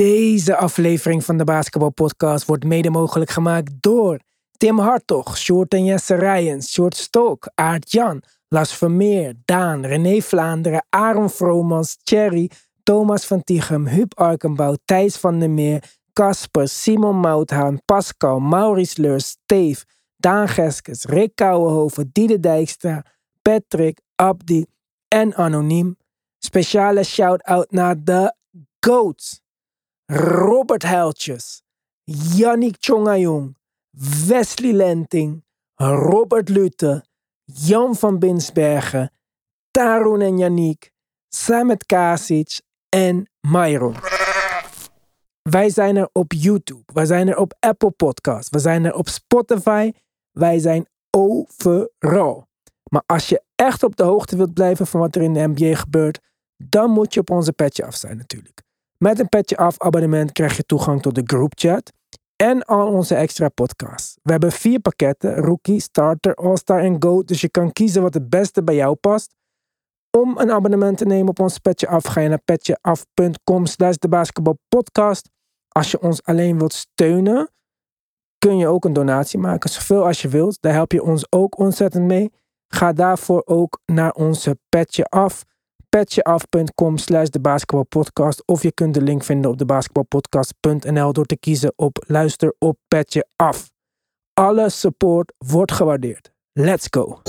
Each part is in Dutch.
Deze aflevering van de Basketbalpodcast wordt mede mogelijk gemaakt door Tim Hartog, Short en Jesse Rijens, Short Stok, Aart Jan, Las Vermeer, Daan, René Vlaanderen, Aaron Vromans, Thierry, Thomas van Tichem, Huub Arkenbouw, Thijs van der Meer, Casper, Simon Mouthaan, Pascal, Maurice Leurs, Steve, Daan Geskes, Rick Kouwenhoven, Diede Dijkstra, Patrick, Abdi en Anoniem. Speciale shout-out naar de GOATs. Robert Heltjes, Yannick Chongayong, Wesley Lenting, Robert Lute, Jan van Binsbergen, Tarun en Yannick, Samet Kasic en Myron. Wij zijn er op YouTube, wij zijn er op Apple Podcasts, we zijn er op Spotify, wij zijn overal. Maar als je echt op de hoogte wilt blijven van wat er in de NBA gebeurt, dan moet je op onze petje af zijn natuurlijk. Met een petje af abonnement krijg je toegang tot de groupchat en al onze extra podcasts. We hebben vier pakketten, Rookie, Starter, All-Star en Go, dus je kan kiezen wat het beste bij jou past. Om een abonnement te nemen op ons Petje Af, ga je naar petjeaf.com slash de basketbalpodcast. Als je ons alleen wilt steunen, kun je ook een donatie maken, zoveel als je wilt. Daar help je ons ook ontzettend mee. Ga daarvoor ook naar onze Petje Af petjeaf.com slash de basketbalpodcast. Of je kunt de link vinden op de basketbalpodcast.nl door te kiezen op luister op Petje Af. Alle support wordt gewaardeerd. Let's go!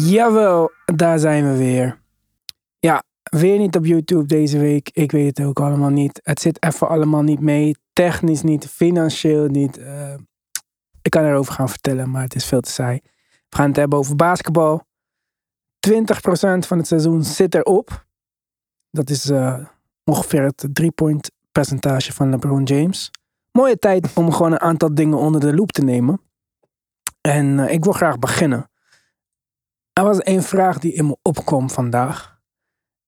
Jawel, daar zijn we weer. Ja, weer niet op YouTube deze week. Ik weet het ook allemaal niet. Het zit even allemaal niet mee. Technisch niet, financieel niet. Eh, ik kan erover gaan vertellen, maar het is veel te saai. We gaan het hebben over basketbal. 20% van het seizoen zit erop. Dat is eh, ongeveer het drie-point percentage van LeBron James. Mooie tijd om gewoon een aantal dingen onder de loep te nemen. En eh, ik wil graag beginnen. Er was één vraag die in me opkwam vandaag.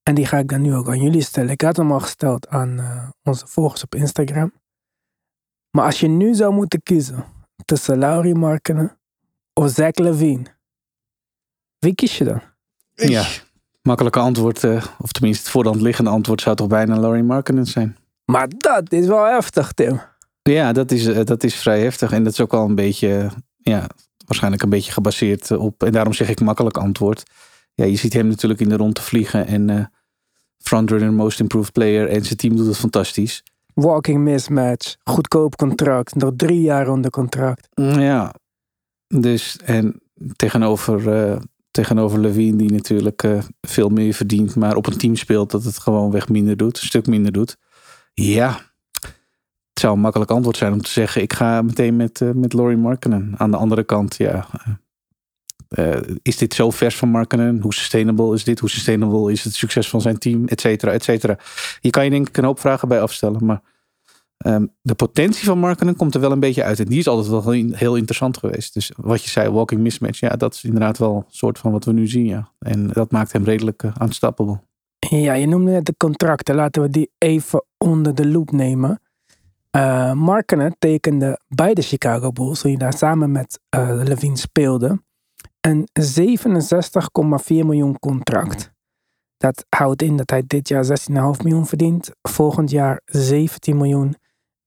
En die ga ik dan nu ook aan jullie stellen. Ik had hem al gesteld aan eh, onze volgers op Instagram. Maar als je nu zou moeten kiezen tussen Laurie Markkinen of Zach Levine. Wie kies je dan? Ja, makkelijke antwoord, eh, of tenminste het voor de hand liggende antwoord zou toch bijna Laurie Markkinen zijn. Maar dat is wel heftig, Tim. Ja, dat is, eh, dat is vrij heftig en dat is ook wel een beetje, ja, waarschijnlijk een beetje gebaseerd op, en daarom zeg ik makkelijk antwoord. Ja, je ziet hem natuurlijk in de rond te vliegen en eh frontrunner, most improved player en zijn team doet het fantastisch. Walking mismatch. Goedkoop contract. Nog drie jaar onder contract. Mm, Ja, dus en tegenover, eh, tegenover Levine die natuurlijk eh, veel meer verdient, maar op een team speelt dat het gewoon weg minder doet, een stuk minder doet. Ja, het zou een makkelijk antwoord zijn om te zeggen, ik ga meteen met, eh met Laurie Markkinen. Aan de andere kant, ja, eh, eh, is dit zo vers van Markkinen? Hoe sustainable is dit? Hoe sustainable is het succes van zijn team? Et cetera, et cetera. Hier kan je denk ik een hoop vragen bij afstellen, maar Ehm, de potentie van Markkinen komt er wel een beetje uit. En die is altijd wel heel, interessant geweest. Dus wat je zei, walking mismatch. Ja, dat is inderdaad wel een soort van wat we nu zien. Ja. En dat maakt hem redelijk uh. Ja, je noemde net de contracten. Laten we die even onder de loep nemen. Markkinen tekende bij de Chicago Bulls, toen hij daar samen met eh Levine speelde, een 67,4 miljoen contract. Dat houdt in dat hij dit jaar 16,5 miljoen verdient, volgend jaar 17 miljoen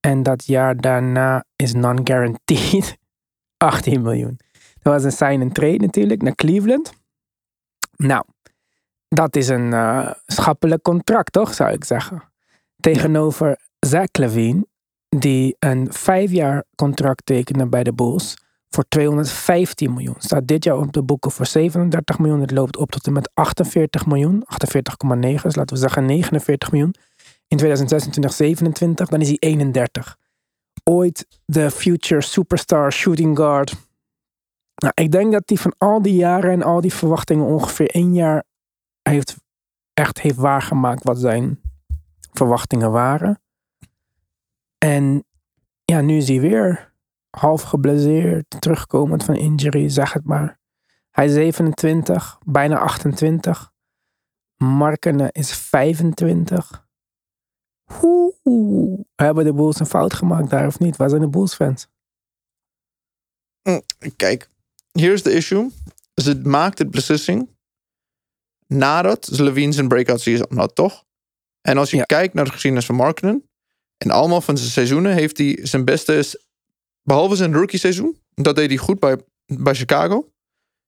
en dat jaar daarna is non-guaranteed 18 miljoen. Dat was een sign and trade natuurlijk naar Cleveland. Nou, dat is een eh, schappelijk contract, toch, zou ik zeggen. Tegenover Zach Levine, die een vijf jaar contract tekende bij de Bulls voor 215 miljoen. Staat dit jaar op de boeken voor 37 miljoen. Het loopt op tot en met 48 miljoen. 48,9, dus laten we zeggen 49 miljoen. In 2026, 27, dan is hij 31. Ooit de future superstar shooting guard. Nou, ik denk dat hij van al die jaren en al die verwachtingen ongeveer één jaar heeft, echt heeft waargemaakt wat zijn verwachtingen waren. En ja, nu is hij weer half geblesseerd, terugkomend van injury, zeg het maar. Hij is 27, bijna 28. Markenen is 25. Oeh, hebben de Bulls een fout gemaakt daar of niet? Waar zijn de Bulls fans? Kijk, hier is de issue. Ze maakt de beslissing nadat Levine zijn breakout season had, toch? En als je Ja. kijkt naar de geschiedenis van Markkinen, in allemaal van zijn seizoenen heeft hij zijn beste, behalve zijn rookie seizoen, dat deed hij goed bij, bij Chicago,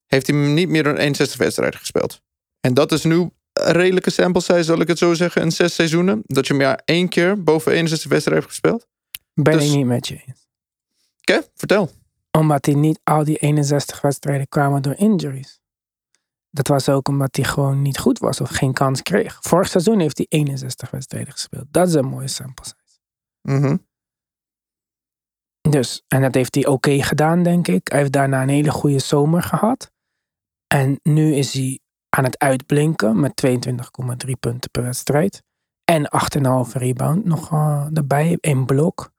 heeft hij niet meer dan 61 wedstrijden gespeeld. En dat is nu een redelijke sample size, zal ik het zo zeggen, in zes seizoenen, dat je maar één keer boven 61 wedstrijden hebt gespeeld. Ben Dus- ik niet met je eens. Oké, vertel. Omdat hij niet al die 61 wedstrijden kwamen door injuries. Dat was ook omdat hij gewoon niet goed was of geen kans kreeg. Vorig seizoen heeft hij 61 wedstrijden gespeeld. Dat is een mooie sample size. Mhm. Dus, en dat heeft hij oké gedaan, denk ik. Hij heeft daarna een hele goede zomer gehad. En nu is hij aan het uitblinken met 22,3 punten per wedstrijd. En 8,5 rebound nog eh, erbij. één blok.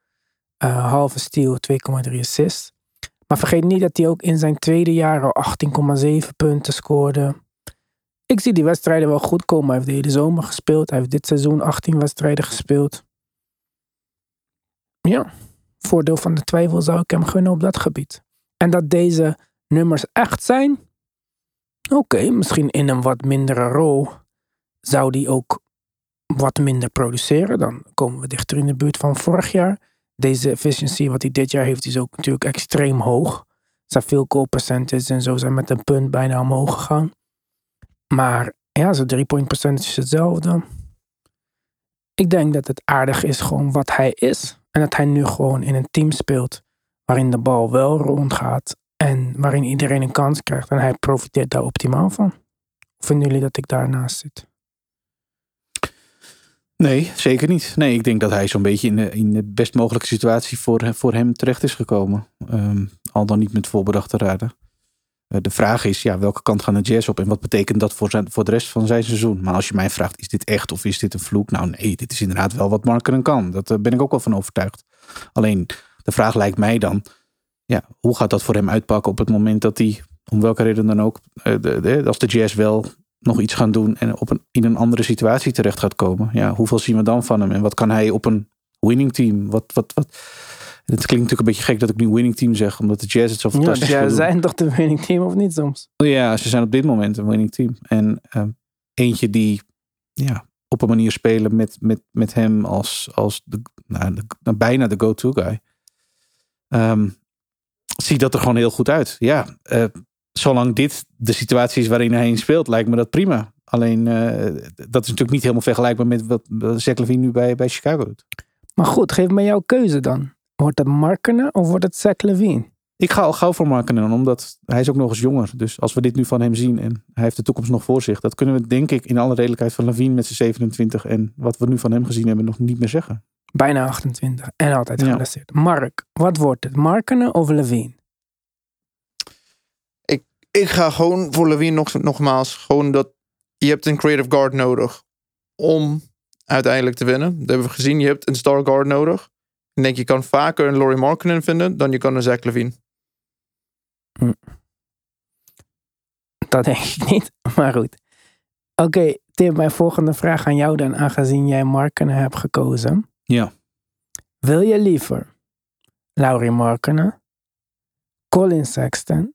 Eh, halve steal, 2,3 assists. Maar vergeet niet dat hij ook in zijn tweede jaar al 18,7 punten scoorde. Ik zie die wedstrijden wel goed komen. Hij heeft de hele zomer gespeeld. Hij heeft dit seizoen 18 wedstrijden gespeeld. Ja, voordeel van de twijfel zou ik hem gunnen op dat gebied. En dat deze nummers echt zijn. Oké, misschien in een wat mindere rol zou die ook wat minder produceren. Dan komen we dichter in de buurt van vorig jaar. Deze efficiency wat hij dit jaar heeft is ook natuurlijk extreem hoog. Zijn veel goal percentage en zo zijn met een punt bijna omhoog gegaan. Maar ja, zijn drie point percentage is hetzelfde. Ik denk dat het aardig is gewoon wat hij is. En dat hij nu gewoon in een team speelt waarin de bal wel rondgaat. En waarin iedereen een kans krijgt. En hij profiteert daar optimaal van. Vinden jullie dat ik daarnaast zit? Nee, zeker niet. Nee, ik denk dat hij zo'n beetje in de, in de best mogelijke situatie voor, voor hem terecht is gekomen. Ehm, al dan niet met voorbedachte raden. Eh, de vraag is, ja, welke kant gaan de Jazz op en wat betekent dat voor, zijn, voor de rest van zijn seizoen? Maar als je mij vraagt, is dit echt of is dit een vloek? Nou nee, dit is inderdaad wel wat Markeren kan. Daar ben ik ook wel van overtuigd. Alleen, de vraag lijkt mij dan, ja, hoe gaat dat voor hem uitpakken op het moment dat hij, om welke reden dan ook, eh, de, de, als de Jazz wel nog iets gaan doen en op in een andere situatie terecht gaat komen. Ja, hoeveel zien we dan van hem? En wat kan hij op een winning team? Wat, wat, wat? Het klinkt natuurlijk een beetje gek dat ik nu winning team zeg, omdat de Jazz het zo Ja, fantastisch jij wil doen. zijn toch de winning team of niet soms? Ja, ze zijn op dit moment een winning team. En ehm, eentje die ja, op een manier spelen met, met, met hem als, als de, nou, de- nou, bijna de go-to guy. Ehm, ziet dat er gewoon heel goed uit. Ja, eh, zolang dit de situatie is waarin hij in speelt, lijkt me dat prima. Alleen, eh, dat is natuurlijk niet helemaal vergelijkbaar met wat wat Zach Levine nu bij, bij Chicago doet. Maar goed, geef me jouw keuze dan. Wordt het Markenen of wordt het Zach Levine? Ik ga al gauw voor Markkanen, omdat hij is ook nog eens jonger. Dus als we dit nu van hem zien en hij heeft de toekomst nog voor zich, dat kunnen we denk ik in alle redelijkheid van Levine met zijn 27 en wat we nu van hem gezien hebben nog niet meer zeggen. Bijna 28 en altijd Ja. geblesseerd. Mark, wat wordt het? Markenen of Levine? Ik ga gewoon voor Levine nog, nogmaals. Gewoon dat je hebt een creative guard nodig om uiteindelijk te winnen. Dat hebben we gezien. Je hebt een star guard nodig. Ik denk je kan vaker een Laurie Markkinen vinden dan je kan een Zach Levine. Dat denk ik niet, maar goed. Oké, Tim, mijn volgende vraag aan jou dan, aangezien jij Markenen hebt gekozen. Ja. Wil je liever Laurie Markenen, Colin Sexton,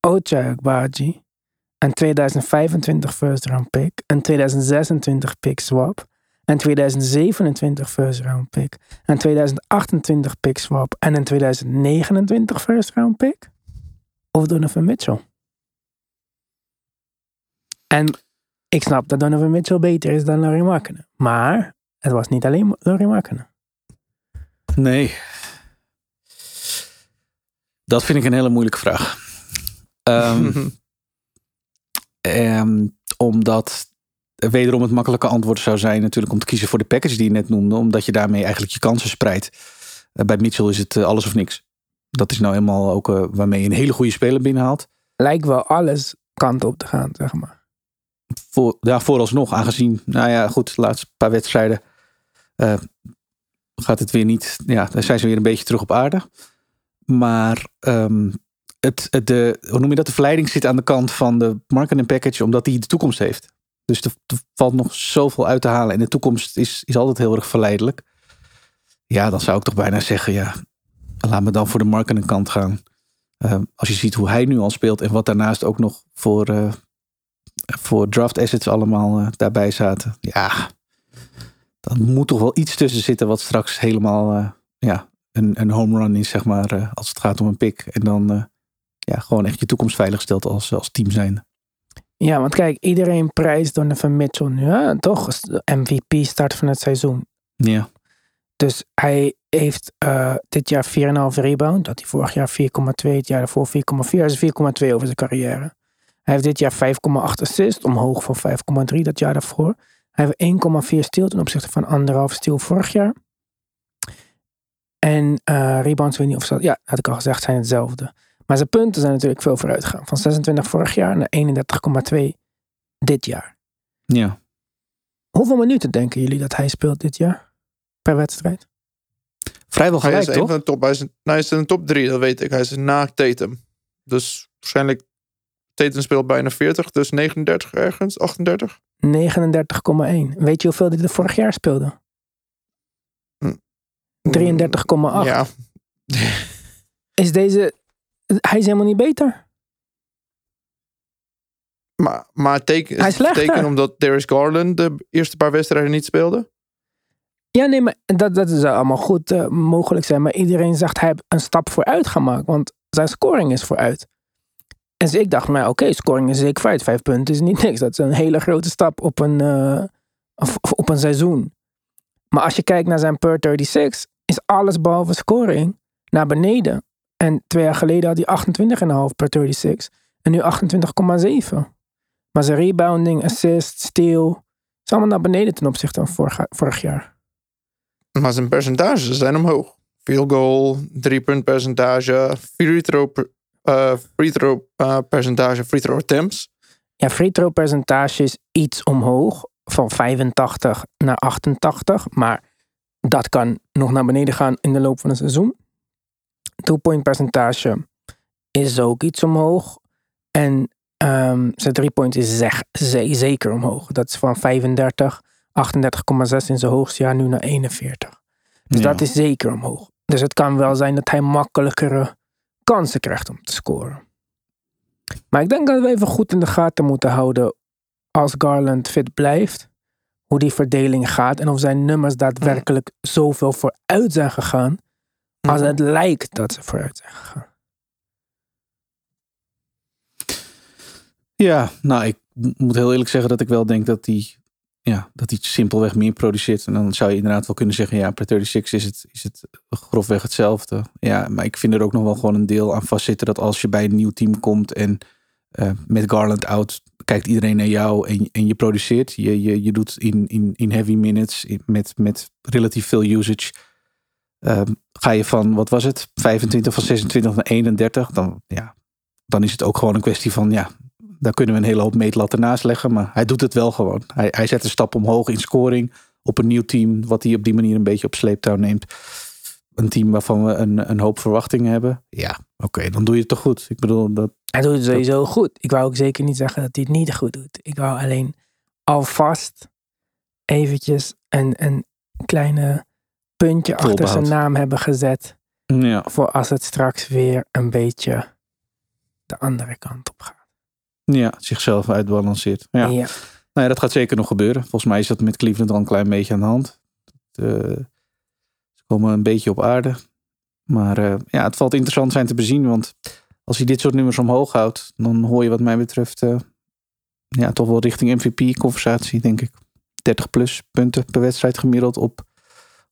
Ochai Agbaji, een 2025 first round pick, een 2026 pick swap, een 2027 first round pick, een 2028 pick swap en een 2029 first round pick? Of Donovan Mitchell? En ik snap dat Donovan Mitchell beter is dan Laurie Markenen. Maar het was niet alleen Laurie Markenen. Nee. Dat vind ik een hele moeilijke vraag. Ehm, ehm, omdat wederom het makkelijke antwoord zou zijn natuurlijk om te kiezen voor de package die je net noemde. Omdat je daarmee eigenlijk je kansen spreidt. Eh, bij Mitchell is het eh, alles of niks. Dat is nou eenmaal ook eh, waarmee je een hele goede speler binnenhaalt. Lijkt wel alles kant op te gaan, zeg maar. Voor, ja, vooralsnog, aangezien, nou ja, goed, de laatste paar wedstrijden gaat het weer niet. Ja, dan zijn ze weer een beetje terug op aarde. Maar ehm, het, het, de, hoe noem je dat? De verleiding zit aan de kant van de marketing package, omdat die de toekomst heeft. Dus er, valt nog zoveel uit te halen. En de toekomst is, is altijd heel erg verleidelijk. Ja, dan zou ik toch bijna zeggen, ja, laat me dan voor de marketing kant gaan. Eh, als je ziet hoe hij nu al speelt en wat daarnaast ook nog voor, eh, voor draft assets allemaal eh, daarbij zaten. Ja, dan moet toch wel iets tussen zitten wat straks helemaal ja, een, een home run is, zeg maar, als het gaat om een pick. En dan ja, gewoon echt je toekomst veilig stelt als, als team zijn. Ja, want kijk, iedereen prijst Donovan Mitchell nu, hè? toch? MVP start van het seizoen. Ja. Dus hij heeft uh, dit jaar 4,5 rebound. Dat hij vorig jaar 4,2, het jaar daarvoor 4,4. Hij is 4,2 over zijn carrière. Hij heeft dit jaar 5,8 assist, omhoog van 5,3 dat jaar daarvoor. Hij heeft 1,4 stil ten opzichte van anderhalf stil vorig jaar. En uh, rebounds, weet niet of ze, ja, had ik al gezegd, zijn hetzelfde. Maar zijn punten zijn natuurlijk veel vooruit gegaan. Van 26 vorig jaar naar 31,2 dit jaar. Ja. Hoeveel minuten denken jullie dat hij speelt dit jaar? Per wedstrijd? Vrijwel Hij gelijk, is een toch? van de top. Hij is, nou, hij is in de top drie, dat weet ik. Hij is na Tatum. Dus waarschijnlijk Tatum speelt bijna 40, dus 39 ergens, 38. 39,1. Weet je hoeveel hij er vorig jaar speelde? Hm. 33,8. Ja, Is deze... Hij is helemaal niet beter. maar, maar teken, Hij is teken omdat Darius Garland de eerste paar wedstrijden niet speelde. Ja, nee, maar dat, dat zou allemaal goed eh, mogelijk zijn. Maar iedereen zegt hij heeft een stap vooruit gemaakt. Want zijn scoring is vooruit. En dus ik dacht, maar oké, scoring is zeker vooruit. Vijf punten is niet niks. Dat is een hele grote stap op een, eh, of- of op een seizoen. Maar als je kijkt naar zijn per 36, is alles behalve scoring naar beneden. En twee jaar geleden had hij 28,5 per 36. En nu 28,7. Maar zijn rebounding, assist, steal, is allemaal naar beneden ten opzichte van vorig, vorig jaar. Maar zijn percentages zijn omhoog. Field goal, drie punt percentage, free throw, eh, free throw eh, percentage, free throw attempts. Ja, free throw percentage is iets omhoog. Van 85 naar 88. Maar dat kan nog naar beneden gaan in de loop van het seizoen. Two-point percentage is ook iets omhoog. En ehm, zijn three-point is zeg, ze- zeker omhoog. Dat is van 35, 38,6 in zijn hoogste jaar nu naar 41. Dus Ja. dat is zeker omhoog. Dus het kan wel zijn dat hij makkelijkere kansen krijgt om te scoren. Maar ik denk dat we even goed in de gaten moeten houden als Garland fit blijft. Hoe die verdeling gaat en of zijn nummers daadwerkelijk zoveel vooruit zijn gegaan. Als het lijkt dat ze vooruit zijn gegaan. Ja, nou, ik moet heel eerlijk zeggen dat ik wel denk dat hij, ja, dat hij simpelweg meer produceert. En dan zou je inderdaad wel kunnen zeggen, ja, per 36 is het, is het grofweg hetzelfde. Ja, maar ik vind er ook nog wel gewoon een deel aan vastzitten dat als je bij een nieuw team komt en eh, met Garland out, kijkt iedereen naar jou en, en je produceert. Je, je, je doet in, in, in heavy minutes, in- met, met relatief veel usage. Ehm, ga je van, wat was het, 25 van 26 naar 31, dan, ja, dan is het ook gewoon een kwestie van, ja, daar kunnen we een hele hoop meetlatten naast leggen. Maar hij doet het wel gewoon. Hij, hij zet een stap omhoog in scoring op een nieuw team. Wat hij op die manier een beetje op sleeptouw neemt. Een team waarvan we een, een hoop verwachtingen hebben. Ja, oké, dan doe je het toch goed. Ik bedoel, dat, Hij doet het sowieso goed. Ik wou ook zeker niet zeggen dat hij het niet goed doet. Ik wou alleen alvast eventjes een, een kleine puntje achter zijn naam hebben gezet. ja, Voor als het straks weer een beetje de andere kant op gaat. ja, zichzelf uitbalanceert. Ja. Nou ja, dat gaat zeker nog gebeuren. Volgens mij is dat met Cleveland al een klein beetje aan de hand. De, ze komen een beetje op aarde. Maar eh, ja, het valt interessant zijn te bezien. Want als hij dit soort nummers omhoog houdt, dan hoor je wat mij betreft eh, ja, toch wel richting MVP-conversatie, denk ik. 30 plus punten per wedstrijd gemiddeld op,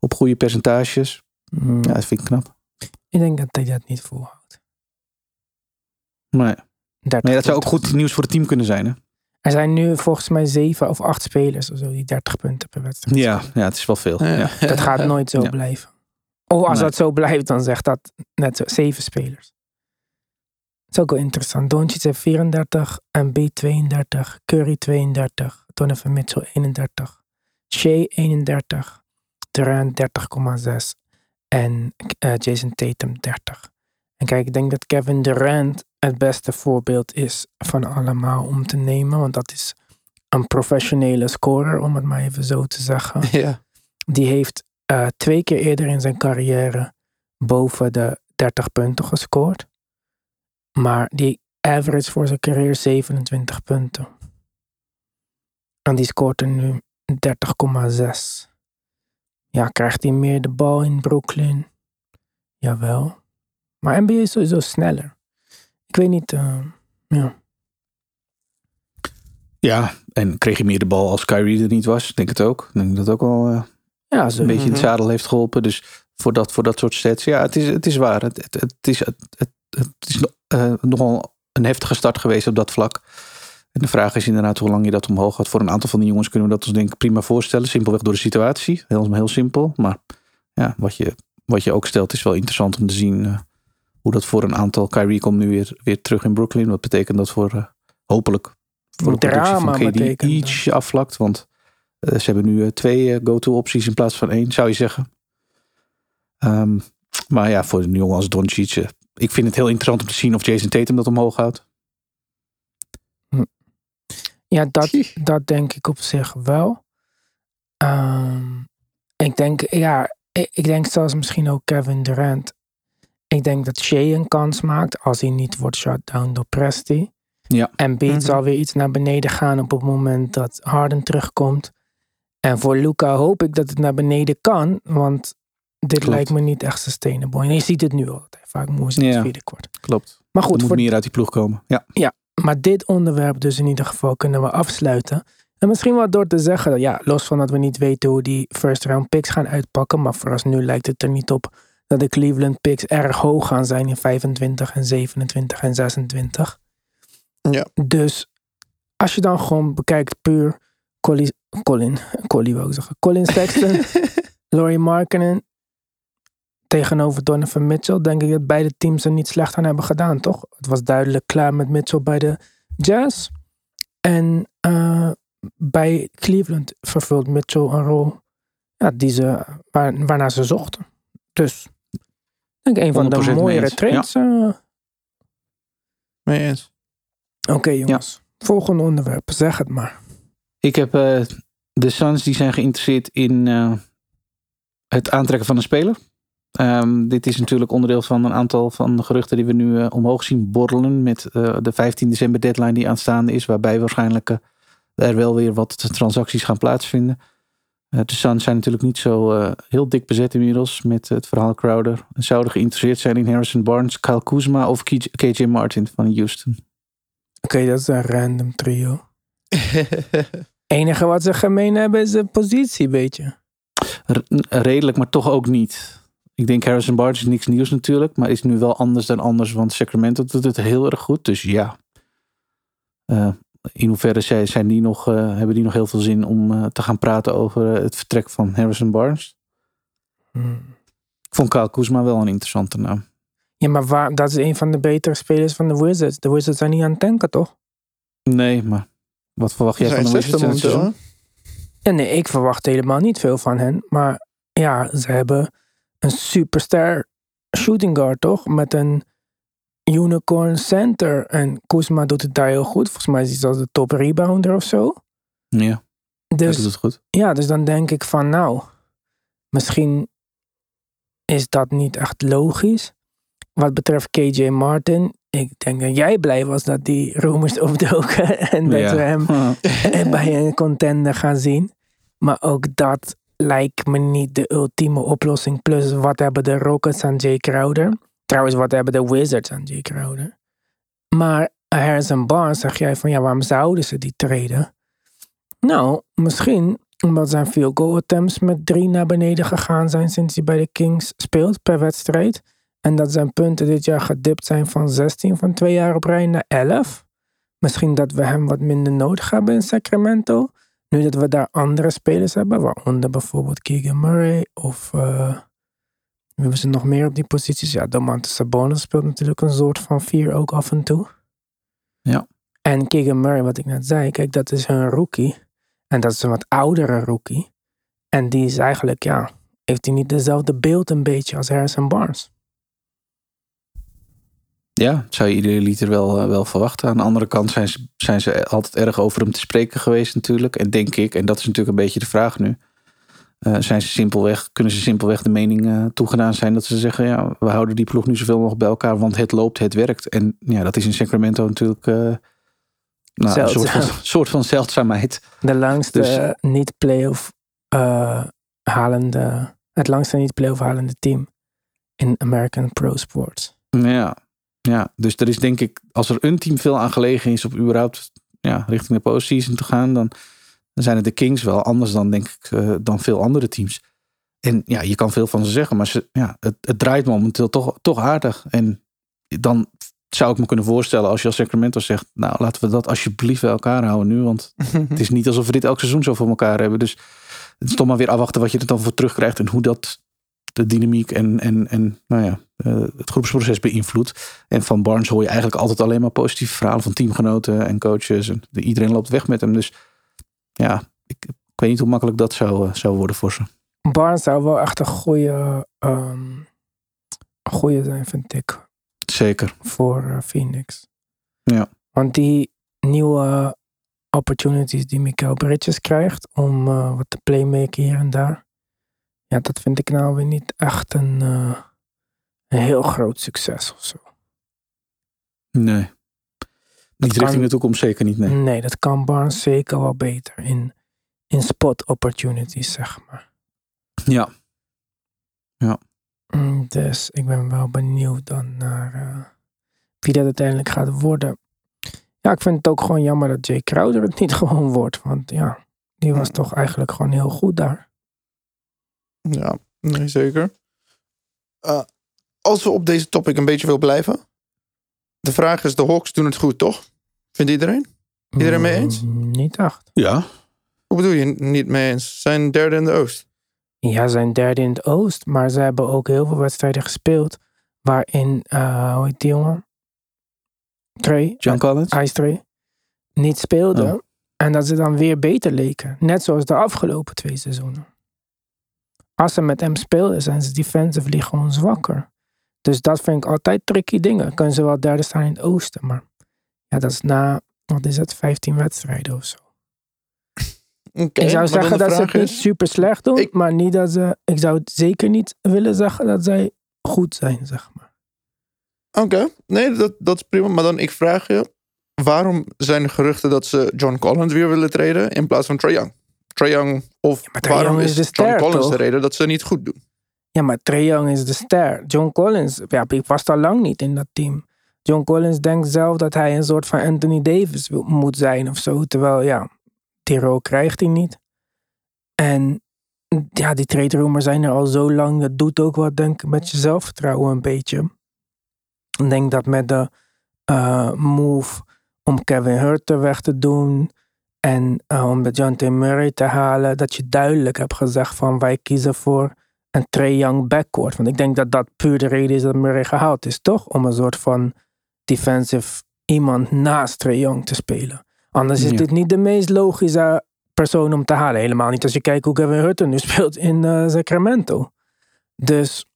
op goede percentages. Mm, Ja, dat vind ik knap. Ik denk dat hij dat niet volhoudt. Maar, 30 maar ja, dat zou ook goed nieuws voor het team kunnen zijn. Hè? Er zijn nu volgens mij zeven of acht spelers of zo die 30 punten per wedstrijd Ja, spelen. ja, het is wel veel. Ja. Dat gaat nooit zo Ja. blijven. Of als Nee. dat zo blijft, dan zegt dat net zo zeven spelers. Dat is ook wel interessant. Doncic heeft 34, Embiid 32, Curry 32, Donovan Mitchell 31, Shea 31, Durant 30,6 en eh, Jason Tatum 30. En kijk, ik denk dat Kevin Durant het beste voorbeeld is van allemaal om te nemen, want dat is een professionele scorer, om het maar even zo te zeggen. Ja. Die heeft eh, twee keer eerder in zijn carrière boven de 30 punten gescoord. Maar die average voor zijn carrière 27 punten. En die scoort er nu 30,6. Ja, krijgt hij meer de bal in Brooklyn? Jawel. Maar NBA is sowieso sneller. Ik weet niet. eh, ja. Ja, en kreeg hij meer de bal als Kyrie er niet was. Ik Denk het ook. Ik denk dat ook wel eh, Ja, zo. een beetje in het Mhm. zadel heeft geholpen. Dus voor dat, voor dat soort stats. Ja, het is, het is waar. Het, het, het is, het, het, het is no- eh, nogal een heftige start geweest op dat vlak. En de vraag is inderdaad hoe lang je dat omhoog gaat. Voor een aantal van die jongens kunnen we dat ons denk ik prima voorstellen. Simpelweg door de situatie. Heel, heel simpel. Maar ja, wat je, wat je ook stelt is wel interessant om te zien eh, hoe dat voor een aantal. Kyrie komt nu weer, weer terug in Brooklyn. Wat betekent dat voor eh, hopelijk voor de productie van KD iets afvlakt. Want eh, ze hebben nu twee go-to opties in plaats van één, zou je zeggen. Ehm, maar ja, voor een jongen als Doncic, ik vind het heel interessant om te zien of Jason Tatum dat omhoog houdt. Ja, dat, dat denk ik op zich wel. Ehm, ik denk, ja, ik, ik denk zelfs misschien ook Kevin Durant. Ik denk dat Shea een kans maakt als hij niet wordt shut down door Presti. Ja. En Beat Mhm. zal weer iets naar beneden gaan op het moment dat Harden terugkomt. En voor Luca hoop ik dat het naar beneden kan, want dit Klopt. lijkt me niet echt sustainable. En je ziet het nu al. Vaak moest in het Ja. vierde kwart. Klopt. Maar Er goed, moet voor meer uit die ploeg komen. Ja. Maar dit onderwerp dus in ieder geval kunnen we afsluiten. En misschien wel door te zeggen, ja, los van dat we niet weten hoe die first round picks gaan uitpakken. Maar voor ons nu lijkt het er niet op dat de Cleveland picks erg hoog gaan zijn in 25 en 27 en 26. Ja. Dus als je dan gewoon bekijkt puur Colin, Colin, Colin wou ik zeggen, Colin Sexton, Laurie Markkinen tegenover Donovan Mitchell, denk ik dat beide teams er niet slecht aan hebben gedaan, toch? Het was duidelijk klaar met Mitchell bij de Jazz. En eh, bij Cleveland vervult Mitchell een rol ja, die ze, waar, waarnaar ze zochten. Dus ik denk een van de 100% mee mooiere eens, trades. eh. Mee eens. Oké jongens, volgende onderwerp, zeg het maar. Ik heb eh, de Suns die zijn geïnteresseerd in het aantrekken van een speler. Ehm, dit is natuurlijk onderdeel van een aantal van de geruchten die we nu eh, omhoog zien borrelen. Met eh, de 15 december deadline die aanstaande is. Waarbij waarschijnlijk eh, er wel weer wat transacties gaan plaatsvinden. De Suns zijn natuurlijk niet zo eh, heel dik bezet inmiddels met het verhaal Crowder. En zouden geïnteresseerd zijn in Harrison Barnes, Kyle Kuzma of KJ Martin van Houston. Oké, dat is een random trio. enige wat ze gemeen hebben is de positie, weet je. R- redelijk, maar toch ook niet. Ik denk Harrison Barnes is niks nieuws natuurlijk, maar is nu wel anders dan anders, want Sacramento doet het heel erg goed. Dus ja, Eh, in hoeverre zij, zijn die nog, eh, hebben die nog heel veel zin om eh, te gaan praten over het vertrek van Harrison Barnes? Hmm. Ik vond Kyle Kuzma wel een interessante naam. Ja, maar waar, dat is een van de betere spelers van de Wizards. De Wizards zijn niet aan het tanken, toch? Nee, maar wat verwacht jij van de Wizards? Ja, nee, ik verwacht helemaal niet veel van hen. Maar ja, ze hebben een superster shooting guard, toch? Met een unicorn center. En Kuzma doet het daar heel goed. Volgens mij is hij zelfs de top rebounder of zo. Ja, Dus doet het goed. ja, dus dan denk ik van nou, misschien is dat niet echt logisch. Wat betreft KJ Martin, ik denk dat jij blij was dat die rumors opdoken en dat Ja. we hem bij een contender gaan zien. Maar ook dat lijkt me niet de ultieme oplossing. Plus, wat hebben de Rockets aan Jay Crowder? Trouwens, wat hebben de Wizards aan Jay Crowder? Maar Harrison Barnes, zeg jij van ja, waarom zouden ze die treden? Nou, misschien omdat zijn field goal attempts met drie naar beneden gegaan zijn sinds hij bij de Kings speelt per wedstrijd. En dat zijn punten dit jaar gedipt zijn van 16 van twee jaar op rij naar 11. Misschien dat we hem wat minder nodig hebben in Sacramento. Nu dat we daar andere spelers hebben, waaronder bijvoorbeeld Keegan Murray of uh, wie hebben ze nog meer op die posities? Ja, Domantas Sabonis speelt natuurlijk een soort van vier ook af en toe. Ja. En Keegan Murray, wat ik net zei, kijk, dat is hun rookie. En dat is een wat oudere rookie. En die is eigenlijk, ja, heeft hij niet dezelfde beeld een beetje als Harrison Barnes. Ja, dat zou je iedere liter wel, eh, wel verwachten. Aan de andere kant zijn ze, zijn ze altijd erg over hem te spreken geweest natuurlijk. En denk ik, en dat is natuurlijk een beetje de vraag nu. eh, zijn ze simpelweg, kunnen ze simpelweg de mening eh, toegedaan zijn dat ze zeggen... ja, we houden die ploeg nu zoveel mogelijk bij elkaar, want het loopt, het werkt. En ja, dat is in Sacramento natuurlijk nou, een soort van, soort van zeldzaamheid. De langste Dus- niet-playoff halende, het langste niet-playoff halende team in American Pro Sports. Ja, ja, dus er is denk ik, als er een team veel aan gelegen is op überhaupt ja, richting de postseason te gaan, dan, dan zijn het de Kings wel anders dan denk ik eh, dan veel andere teams. En ja, je kan veel van ze zeggen, maar ze, ja, het, het draait momenteel toch, toch aardig. En dan zou ik me kunnen voorstellen als je als Sacramento zegt, nou laten we dat alsjeblieft bij elkaar houden nu, want het is niet alsof we dit elk seizoen zo voor elkaar hebben. Dus het is toch maar weer afwachten wat je er dan voor terugkrijgt en hoe dat de dynamiek en, en, en nou ja, eh, het groepsproces beïnvloedt. En van Barnes hoor je eigenlijk altijd alleen maar positieve verhalen van teamgenoten en coaches. En de- iedereen loopt weg met hem. Dus ja, ik, ik weet niet hoe makkelijk dat zou, eh, zou worden voor ze. Barnes zou wel echt een goede, ehm, een goede zijn, vind ik, Zeker. voor eh, Phoenix. Ja. Want die nieuwe opportunities die Mikael Bridges krijgt om wat te playmaken hier en daar. Ja, dat vind ik nou weer niet echt een, eh, een heel groot succes of zo. Nee. Niet kan- richting de toekomst, zeker niet. Nee. Nee, dat kan Barnes zeker wel beter in, in spot opportunities, zeg maar. Ja. Mm, Dus ik ben wel benieuwd dan naar eh, wie dat uiteindelijk gaat worden. Ja, ik vind het ook gewoon jammer dat Jay Crowder het niet gewoon wordt. Want ja, die was toch eigenlijk gewoon heel goed daar. Ja, nee, zeker. Eh, als we op deze topic een beetje wil blijven. De vraag is, de Hawks doen het goed, toch? Vindt iedereen? Iedereen mee eens? Mm, Niet echt. Ja. Hoe bedoel je niet mee eens? Zijn derde in de Oost. Ja, ze zijn derde in het oost. Maar ze hebben ook heel veel wedstrijden gespeeld. Waarin, eh hoe heet die jongen? Trey. John Collins? Ice Trey. Niet speelde. Oh. En dat ze dan weer beter leken. Net zoals de afgelopen twee seizoenen. Als ze met hem speelden, zijn ze defensively gewoon zwakker. Dus dat vind ik altijd tricky dingen. Kunnen ze wel derde staan in het oosten. Maar ja, dat is na, wat is het, 15 wedstrijden of zo. Ik zou zeggen dat ze het niet super slecht doen. Ik- Maar niet dat ze, ik zou het zeker niet willen zeggen dat zij goed zijn, zeg maar. Oké, nee, dat, dat is prima. Maar dan ik vraag je, waarom zijn er geruchten dat ze John Collins weer willen treden in plaats van Trae Young? Trae Young, of waarom is, John Collins toch? de reden dat ze niet goed doen? Ja, maar Trae Young is de ster. John Collins, ja, ik was al lang niet in dat team. John Collins denkt zelf dat hij een soort van Anthony Davis wil- moet zijn of zo. Terwijl, ja, die rol krijgt hij niet. En ja, die trade rumors zijn er al zo lang. Dat doet ook wat, denk ik, met je zelfvertrouwen een beetje. Ik denk dat met de eh, move om Kevin Hurter weg te doen... en eh, om de John T. Murray te halen... dat je duidelijk hebt gezegd van wij kiezen voor een Trae Young backcourt. Want ik denk dat dat puur de reden is dat Murray gehaald is, toch? Om een soort van defensive iemand naast Trae Young te spelen. Anders is Ja. dit niet de meest logische persoon om te halen. Helemaal niet als je kijkt hoe Kevin Hurter nu speelt in eh, Sacramento. Dus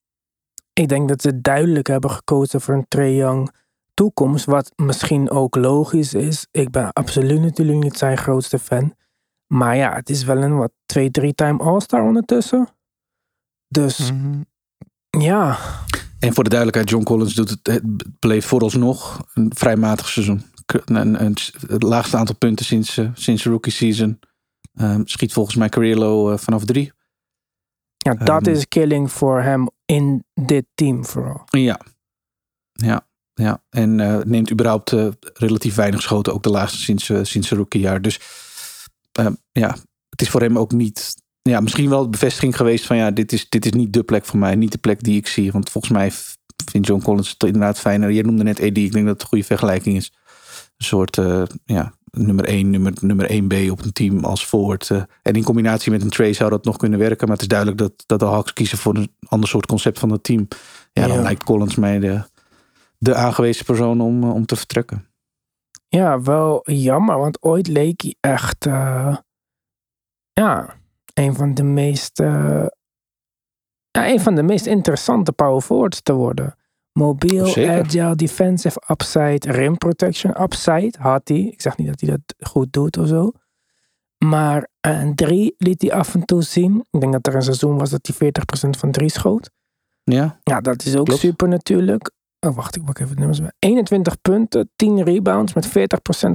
ik denk dat ze duidelijk hebben gekozen voor een Trae Young toekomst. Wat misschien ook logisch is. Ik ben absoluut natuurlijk niet zijn grootste fan. Maar ja, het is wel een wat twee, drie time All-Star ondertussen. Dus Mhm. ja, En voor de duidelijkheid, John Collins doet het, het beleeft vooralsnog een vrij matig seizoen. Een, een, het laagste aantal punten sinds, eh, sinds rookie season. Ehm, schiet volgens mij career low eh, vanaf drie. ja dat Ehm. is killing voor hem in dit team vooral. Ja. Ja. Ja. En eh, neemt überhaupt eh, relatief weinig schoten. Ook de laagste sinds, eh, sinds zijn rookiejaar. Dus ehm, ja, het is voor hem ook niet... Ja, misschien wel de bevestiging geweest van... Ja, dit is, dit is niet de plek voor mij. Niet de plek die ik zie. Want volgens mij vindt John Collins het inderdaad fijner. Je noemde net AD. Ik denk dat het een goede vergelijking is. Een soort ja, nummer 1, nummer, nummer 1B op een team als forward. en in combinatie met een Trey zou dat nog kunnen werken. Maar het is duidelijk dat, dat de Hawks kiezen voor een ander soort concept van het team. Ja, dan Ja. lijkt Collins mij de, de aangewezen persoon om, eh, om te vertrekken. Ja, wel jammer, want ooit leek hij echt, eh, ja, een van de meest eh, Maar een van de meest interessante power forwards te worden. Mobiel, Zeker. agile, defensive upside, rim protection upside had hij. Ik zeg niet dat hij dat goed doet of zo. Maar een drie liet hij af en toe zien. Ik denk dat er een seizoen was dat hij 40% van drie schoot. Ja, Ja, dat is ook Klopt. super natuurlijk. Oh, wacht, ik pak even de nummers bij. 21 punten, 10 rebounds met 40%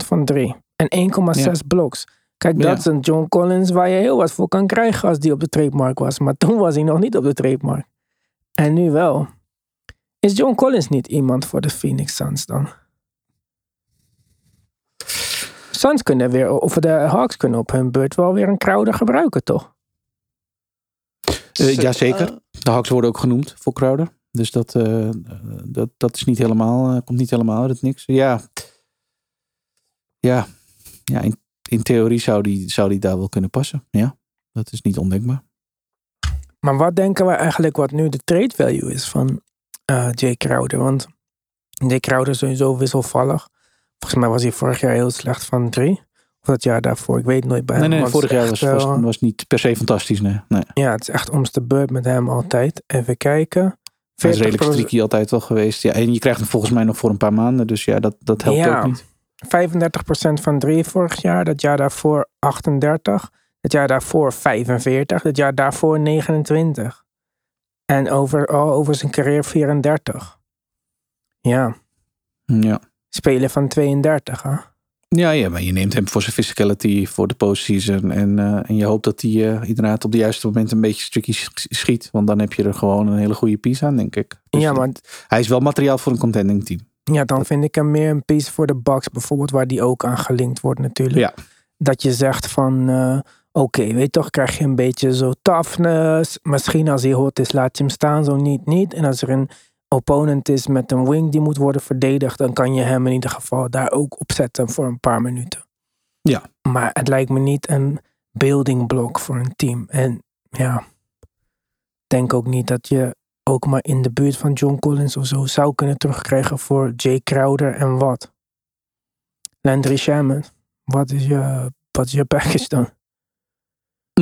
van 3. En 1,6 blocks. Kijk, Ja. dat is een John Collins waar je heel wat voor kan krijgen als die op de trademark was. Maar toen was hij nog niet op de trademark. En nu wel. Is John Collins niet iemand voor de Phoenix Suns dan? Suns kunnen weer, of de Hawks kunnen op hun beurt wel weer een Crowder gebruiken, toch? Eh, jazeker. De Hawks worden ook genoemd voor Crowder. Dus dat, eh, dat, dat is niet helemaal, eh, komt niet helemaal uit het niks. Ja, ja. ja in, in theorie zou die, zou die daar wel kunnen passen. Ja, dat is niet ondenkbaar. Maar wat denken we eigenlijk wat nu de trade value is van eh Jay Crowder? Want Jay Crowder is sowieso wisselvallig. Volgens mij was hij vorig jaar heel slecht van drie. Of dat jaar daarvoor, ik weet nooit bij Nee, hem. nee, vorig jaar was, was, was niet per se fantastisch. Nee, nee. Ja, het is echt om de beurt met hem altijd. Even kijken. Hij is redelijk 40%, streaky altijd wel geweest. Ja, en je krijgt hem volgens mij nog voor een paar maanden. Dus ja, dat, dat helpt Ja. ook niet. 35% van drie vorig jaar. Dat jaar daarvoor 38. Het jaar daarvoor 45. Het jaar daarvoor 29. En over, al over zijn carrière 34. Ja, Ja. spelen van 32. Hè? Ja, ja, maar je neemt hem voor zijn physicality voor de postseason. En, eh, en je hoopt dat hij eh, inderdaad op de juiste moment een beetje tricky sch- schiet. Want dan heb je er gewoon een hele goede piece aan, denk ik. Dus, ja, maar Hij is wel materiaal voor een contending team. ja, dan vind ik hem meer een piece voor de Bucks bijvoorbeeld, waar die ook aan gelinkt wordt natuurlijk. Ja. Dat je zegt van, eh, oké, weet je toch, krijg je een beetje zo toughness. Misschien als hij hot is, laat je hem staan, zo niet, niet. En als er een opponent is met een wing die moet worden verdedigd, dan kan je hem in ieder geval daar ook op zetten voor een paar minuten. Ja. Maar het lijkt me niet een building block voor een team. En ja, ik denk ook niet dat je ook maar in de buurt van John Collins of zo zou kunnen terugkrijgen voor Jay Crowder en wat. Landry Shaman, wat is je, wat is je package dan?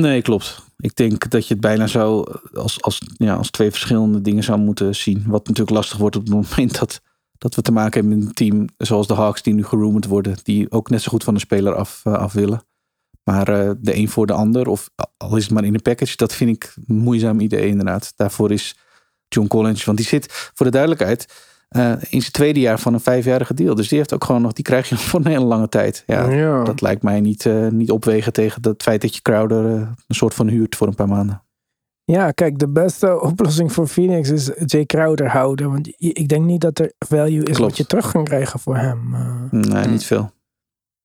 Nee, klopt. Ik denk dat je het bijna zo als, als, ja, als twee verschillende dingen zou moeten zien. Wat natuurlijk lastig wordt op het moment dat, dat we te maken hebben met een team zoals de Hawks die nu geroomd worden. Die ook net zo goed van de speler af, eh, af willen. Maar eh, de een voor de ander, of al is het maar in een package, dat vind ik een moeizaam idee inderdaad. Daarvoor is John Collins, want die zit voor de duidelijkheid eh, in zijn tweede jaar van een vijfjarige deal. Dus die heeft ook gewoon nog, die krijg je voor een hele lange tijd. Ja, ja. dat lijkt mij niet, eh, niet opwegen tegen het feit dat je Crowder eh, een soort van huurt voor een paar maanden. ja, kijk, de beste oplossing voor Phoenix is Jay Crowder houden. Want ik denk niet dat er value is Klopt. wat je terug kan krijgen voor hem. Nee, niet veel.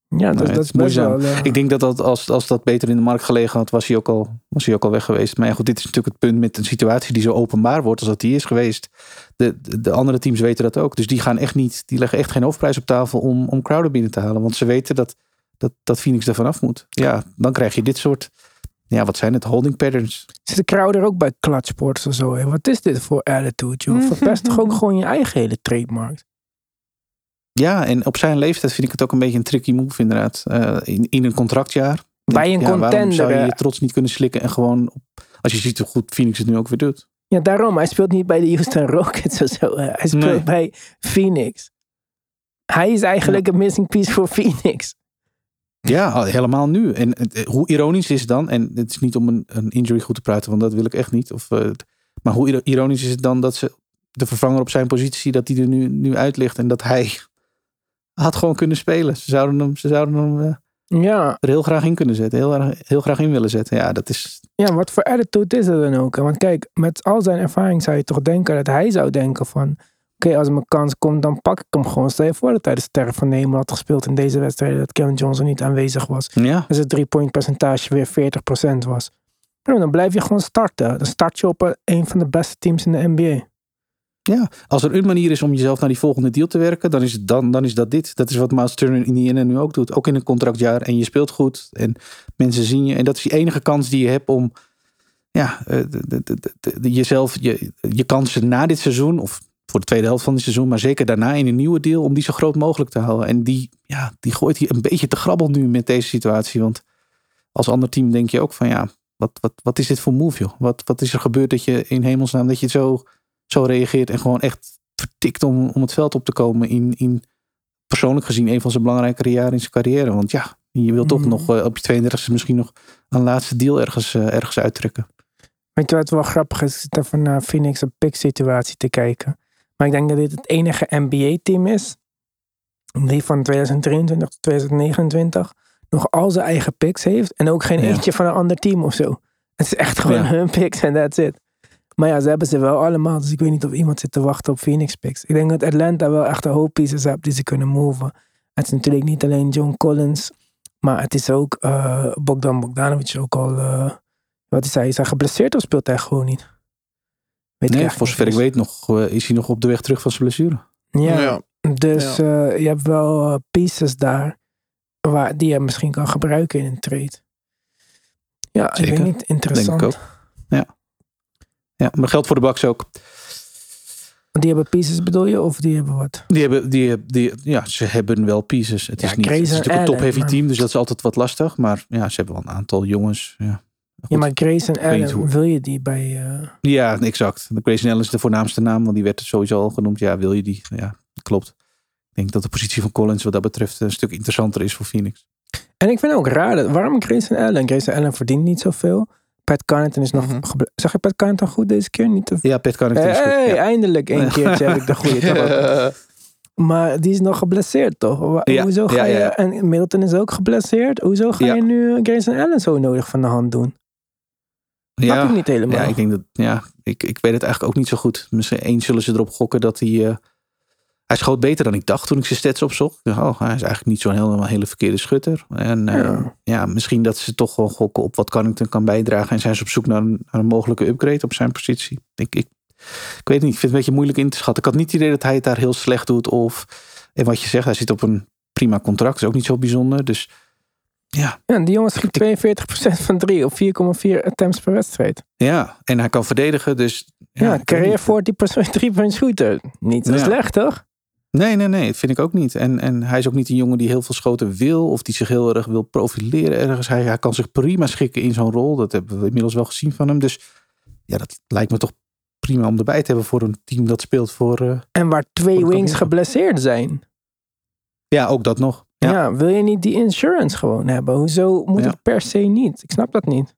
Ja, dat, Nee, dat is best wel... eh, Ik denk dat, dat als, als dat beter in de markt gelegen had, was hij, ook al, was hij ook al weg geweest. Maar ja, goed, dit is natuurlijk het punt met een situatie die zo openbaar wordt als dat die is geweest. De, de, de andere teams weten dat ook. Dus die gaan echt niet, die leggen echt geen hoofdprijs op tafel om, om Crowder binnen te halen. Want ze weten dat, dat, dat Phoenix er vanaf moet. Ja, dan krijg je dit soort, ja, wat zijn het, holding patterns. Zit Crowder ook bij Clutchports of zo? Hè? Wat is dit voor attitude, joh? Verpest toch ook gewoon je eigen hele trademark? Ja, en op zijn leeftijd vind ik het ook een beetje een tricky move inderdaad. Eh, in, in een contractjaar. Bij een ja, contender, zou je hè? je trots niet kunnen slikken en gewoon, op, als je ziet hoe goed Phoenix het nu ook weer doet. Ja, daarom. Hij speelt niet bij de Houston Rockets of zo. hè. Hij speelt Nee. bij Phoenix. Hij is eigenlijk een missing piece voor Phoenix. Ja, al- helemaal nu. En eh, hoe ironisch is het dan, en het is niet om een, een injury goed te praten, want dat wil ik echt niet. Of, eh, maar hoe iro- ironisch is het dan dat ze de vervanger op zijn positie, dat die er nu, nu uit ligt en dat hij had gewoon kunnen spelen. Ze zouden hem, ze zouden hem eh, Ja, er heel graag in kunnen zetten, heel, erg- heel graag in willen zetten. Ja, dat is, ja, wat voor attitude is er dan ook? Want kijk, met al zijn ervaring zou je toch denken dat hij zou denken van... Oké, als er mijn kans komt, dan pak ik hem gewoon. Stel je voor dat hij de sterren van Nemen had gespeeld in deze wedstrijd. Dat Kevin Johnson niet aanwezig was. ja, En zijn drie-point percentage weer 40% was. Nou, dan blijf je gewoon starten. Dan start je op eh, een van de beste teams in de NBA. Ja, als er een manier is om jezelf naar die volgende deal te werken, dan is, het dan, dan is dat dit. Dat is wat Miles Turner in Indiana nu ook doet. Ook in een contractjaar. En je speelt goed. En mensen zien je. En dat is die enige kans die je hebt om ja, eh, de, de, jezelf, je, je kansen na dit seizoen, of voor de tweede helft van dit seizoen, maar zeker daarna in een nieuwe deal, om die zo groot mogelijk te houden. En die, ja, die gooit hij een beetje te grabbel nu met deze situatie. Want als ander team denk je ook van ja, wat, wat, wat is dit voor move, joh? Wat, wat is er gebeurd dat je in hemelsnaam dat je zo, zo reageert en gewoon echt vertikt om, om het veld op te komen in, in persoonlijk gezien een van zijn belangrijkere jaren in zijn carrière. Want ja, je wilt toch Mm. nog eh, op je 32e misschien nog een laatste deal ergens, eh, ergens uittrekken. Weet je wat wel grappig is? Ik zit even naar Phoenix een pick situatie te kijken. Maar ik denk dat dit het enige NBA-team is. Die van 2023 tot 2029 nog al zijn eigen picks heeft. En ook geen Ja. eentje van een ander team of zo. Het is echt gewoon Ja. hun picks en that's it. Maar ja, ze hebben ze wel allemaal. Dus ik weet niet of iemand zit te wachten op Phoenix picks. Ik denk dat Atlanta wel echt een hoop pieces heeft die ze kunnen moven. Het is natuurlijk niet alleen John Collins. Maar het is ook eh, Bogdan Bogdanovic ook al... eh, wat is hij? Is hij geblesseerd of speelt hij gewoon niet? Weet Nee, ik voor zover ik weet nog, eh, is hij nog op de weg terug van zijn blessure. Ja, Ja. dus eh, je hebt wel pieces daar waar, die je misschien kan gebruiken in een trade. Ja, ik Zeker. weet niet. Interessant. Denk ik ook. Ja, maar geldt voor de Bucks ook. Die hebben pieces bedoel je? Of die hebben wat? Die hebben, die, die, ja, ze hebben wel pieces. Het is, Ja, niet, het is natuurlijk een top-heavy maar- team, dus dat is altijd wat lastig. Maar ja, ze hebben wel een aantal jongens. Ja, Goed. Ja, maar Grace en Allen, hoe. wil je die bij... eh, ja exact. De Grayson Allen is de voornaamste naam, want die werd sowieso al genoemd. Ja, wil je die? Ja, klopt. Ik denk dat de positie van Collins wat dat betreft een stuk interessanter is voor Phoenix. En ik vind ook raar, dat, waarom Grace en Allen? Grace en Allen verdient niet zoveel. Pat Connaughton is nog... Mhm. Zag je Pat Connaughton goed deze keer? Niet te... Ja, Pat Connaughton is goed. Hey, Ja. eindelijk een keertje heb ik de goede. Maar die is nog geblesseerd, toch? Ja, Hoezo ga ja, je... En Middleton is ook geblesseerd. Hoezo ga je nu Grace en Allen zo nodig van de hand doen? Ja, ik niet helemaal. Ja, ik denk dat, ja, ik, ik weet het eigenlijk ook niet zo goed. Misschien eens zullen ze erop gokken dat hij. eh, hij schoot beter dan ik dacht toen ik zijn stats opzocht. Oh, hij is eigenlijk niet zo'n hele, hele verkeerde schutter. En eh, Ja. ja. misschien dat ze toch wel gokken op wat Connington kan bijdragen. En zijn ze op zoek naar een, naar een mogelijke upgrade op zijn positie. Ik, ik, ik weet het niet, ik vind het een beetje moeilijk in te schatten. Ik had niet het idee dat hij het daar heel slecht doet. Of, en wat je zegt, hij zit op een prima contract. Dat is ook niet zo bijzonder. Dus ja, Ja, die jongen schiet 42% van 3 op 4,4 attempts per wedstrijd. ja, en hij kan verdedigen. Dus Ja, weet carrière niet. 40% 3 punt shooter. Niet zo Ja. slecht, toch? Nee, nee, nee, dat vind ik ook niet. En, en hij is ook niet een jongen die heel veel schoten wil of die zich heel erg wil profileren ergens. Hij, hij kan zich prima schikken in zo'n rol. Dat hebben we inmiddels wel gezien van hem. Dus ja, dat lijkt me toch prima om erbij te hebben voor een team dat speelt voor. eh, En waar twee wings geblesseerd zijn. ja, ook dat nog. Ja. Ja. wil je niet die insurance gewoon hebben? Hoezo moet Ja. het per se niet? Ik snap dat niet.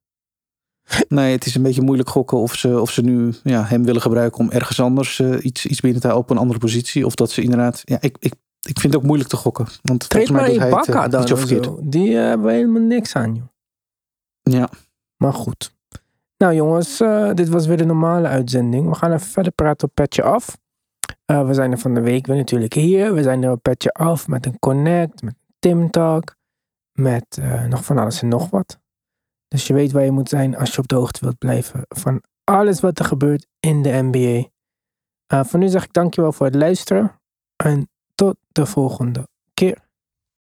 Nee, het is een beetje moeilijk gokken of ze, of ze nu ja, hem willen gebruiken om ergens anders eh, iets, iets binnen te houden op een andere positie. Of dat ze inderdaad. Ja, ik, ik, ik vind het ook moeilijk te gokken. Want Treed maar het Ibaka eh, dan. Die eh, hebben helemaal niks aan, joh. Ja. Maar goed. Nou jongens, dit was weer de normale uitzending. We gaan even verder praten op Petje Af. We zijn er van de week weer natuurlijk hier. We zijn er op Petje Af met een Connect, met Tim Talk. Met nog van alles en nog wat. Dus je weet waar je moet zijn als je op de hoogte wilt blijven van alles wat er gebeurt in de NBA. Eh, voor nu zeg ik dankjewel voor het luisteren. En tot de volgende keer.